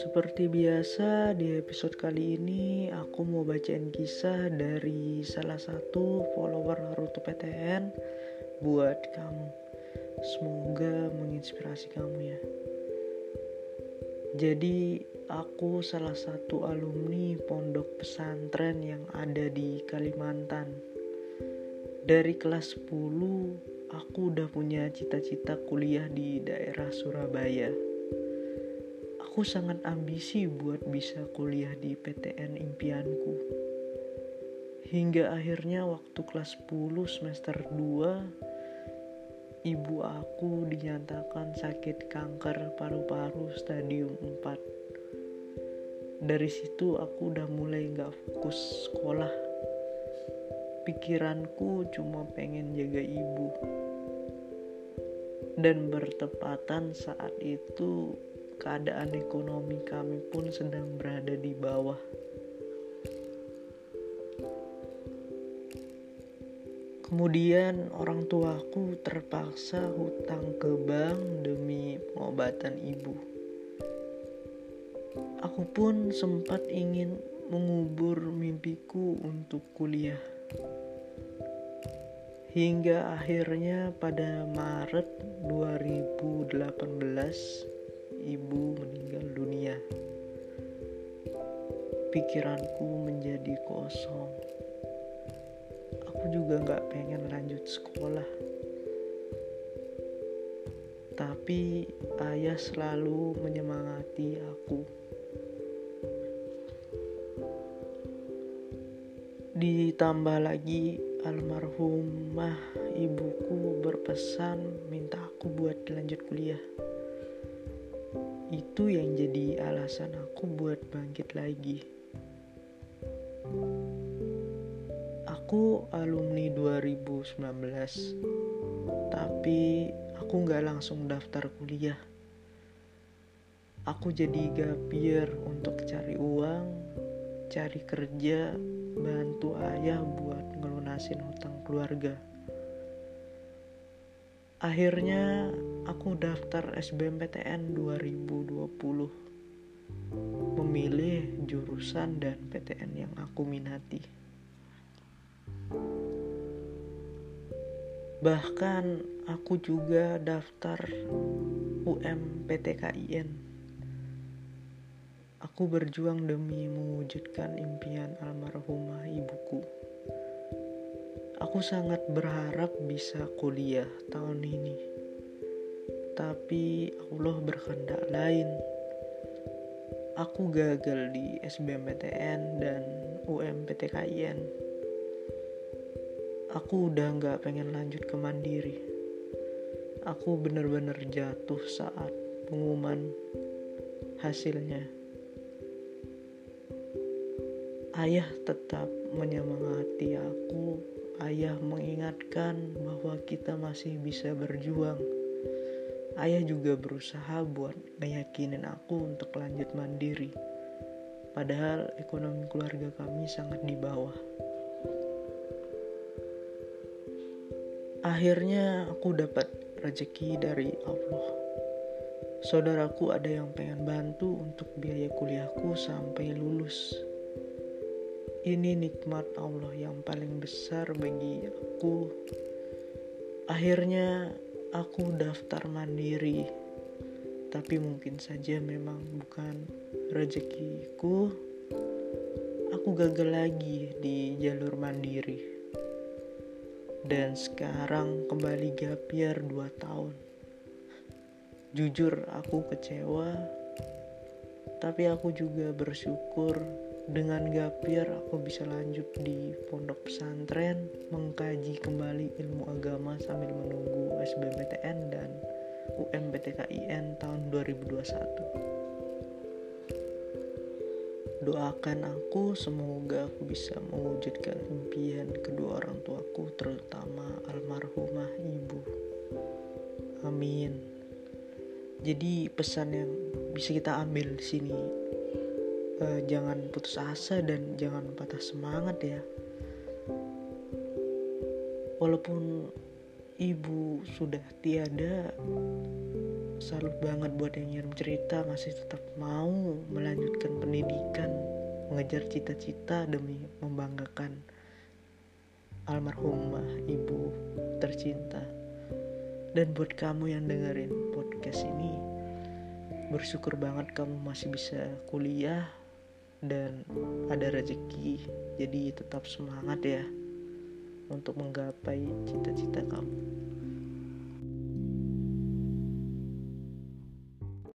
Seperti biasa, di episode kali ini aku mau bacain kisah dari salah satu follower Naruto PTN buat kamu. Semoga menginspirasi kamu ya. Jadi, aku salah satu alumni pondok pesantren yang ada di Kalimantan. Dari kelas 10, aku udah punya cita-cita kuliah di daerah Surabaya Aku sangat ambisi buat bisa kuliah di PTN impianku. Hingga akhirnya waktu kelas 10 semester 2 ibu aku dinyatakan sakit kanker paru-paru stadium 4. Dari situ aku udah mulai gak fokus sekolah. Pikiranku cuma pengen jaga ibu. Dan bertepatan saat itu keadaan ekonomi kami pun sedang berada di bawah. Kemudian orang tuaku terpaksa hutang ke bank demi pengobatan ibu. Aku pun sempat ingin mengubur mimpiku untuk kuliah. Hingga akhirnya pada Maret 2018 ibu meninggal dunia. Pikiranku menjadi kosong. Aku juga gak pengen lanjut sekolah. Tapi ayah selalu menyemangati aku. Ditambah lagi almarhumah ibuku berpesan minta aku buat lanjut kuliah itu yang jadi alasan aku buat bangkit lagi. Aku alumni 2019, tapi aku nggak langsung daftar kuliah. Aku jadi gapir untuk cari uang, cari kerja, bantu ayah buat ngelunasin hutang keluarga. Akhirnya aku daftar SBMPTN 2020 Memilih jurusan dan PTN yang aku minati. Bahkan aku juga daftar UMPTKIN Aku berjuang demi mewujudkan impian almarhumah ibuku Aku sangat berharap bisa kuliah tahun ini. Tapi Allah berkehendak lain. Aku gagal di SBMPTN dan UMPTKIN. Aku udah gak pengen lanjut ke mandiri. Aku bener-bener jatuh saat pengumuman hasilnya. Ayah tetap menyemangati aku Ayah mengingatkan bahwa kita masih bisa berjuang. Ayah juga berusaha buat meyakinin aku untuk lanjut mandiri. Padahal ekonomi keluarga kami sangat di bawah. Akhirnya aku dapat rezeki dari Allah. Saudaraku ada yang pengen bantu untuk biaya kuliahku sampai lulus. Ini nikmat Allah yang paling besar bagi aku. Akhirnya aku daftar mandiri, tapi mungkin saja memang bukan rezekiku. Aku gagal lagi di jalur mandiri. Dan sekarang kembali gapir 2 tahun. Jujur aku kecewa, tapi aku juga bersyukur dengan gapir aku bisa lanjut di pondok pesantren mengkaji kembali ilmu agama sambil menunggu SBMPTN dan UMPTKIN tahun 2021 doakan aku semoga aku bisa mewujudkan impian kedua orang tuaku terutama almarhumah ibu. Amin. Jadi pesan yang bisa kita ambil di sini uh, jangan putus asa dan jangan patah semangat ya. Walaupun ibu sudah tiada salut banget buat yang ngirim cerita masih tetap mau melanjutkan pendidikan mengejar cita-cita demi membanggakan almarhumah ibu tercinta. Dan buat kamu yang dengerin podcast ini bersyukur banget kamu masih bisa kuliah dan ada rezeki. Jadi tetap semangat ya untuk menggapai cita-cita kamu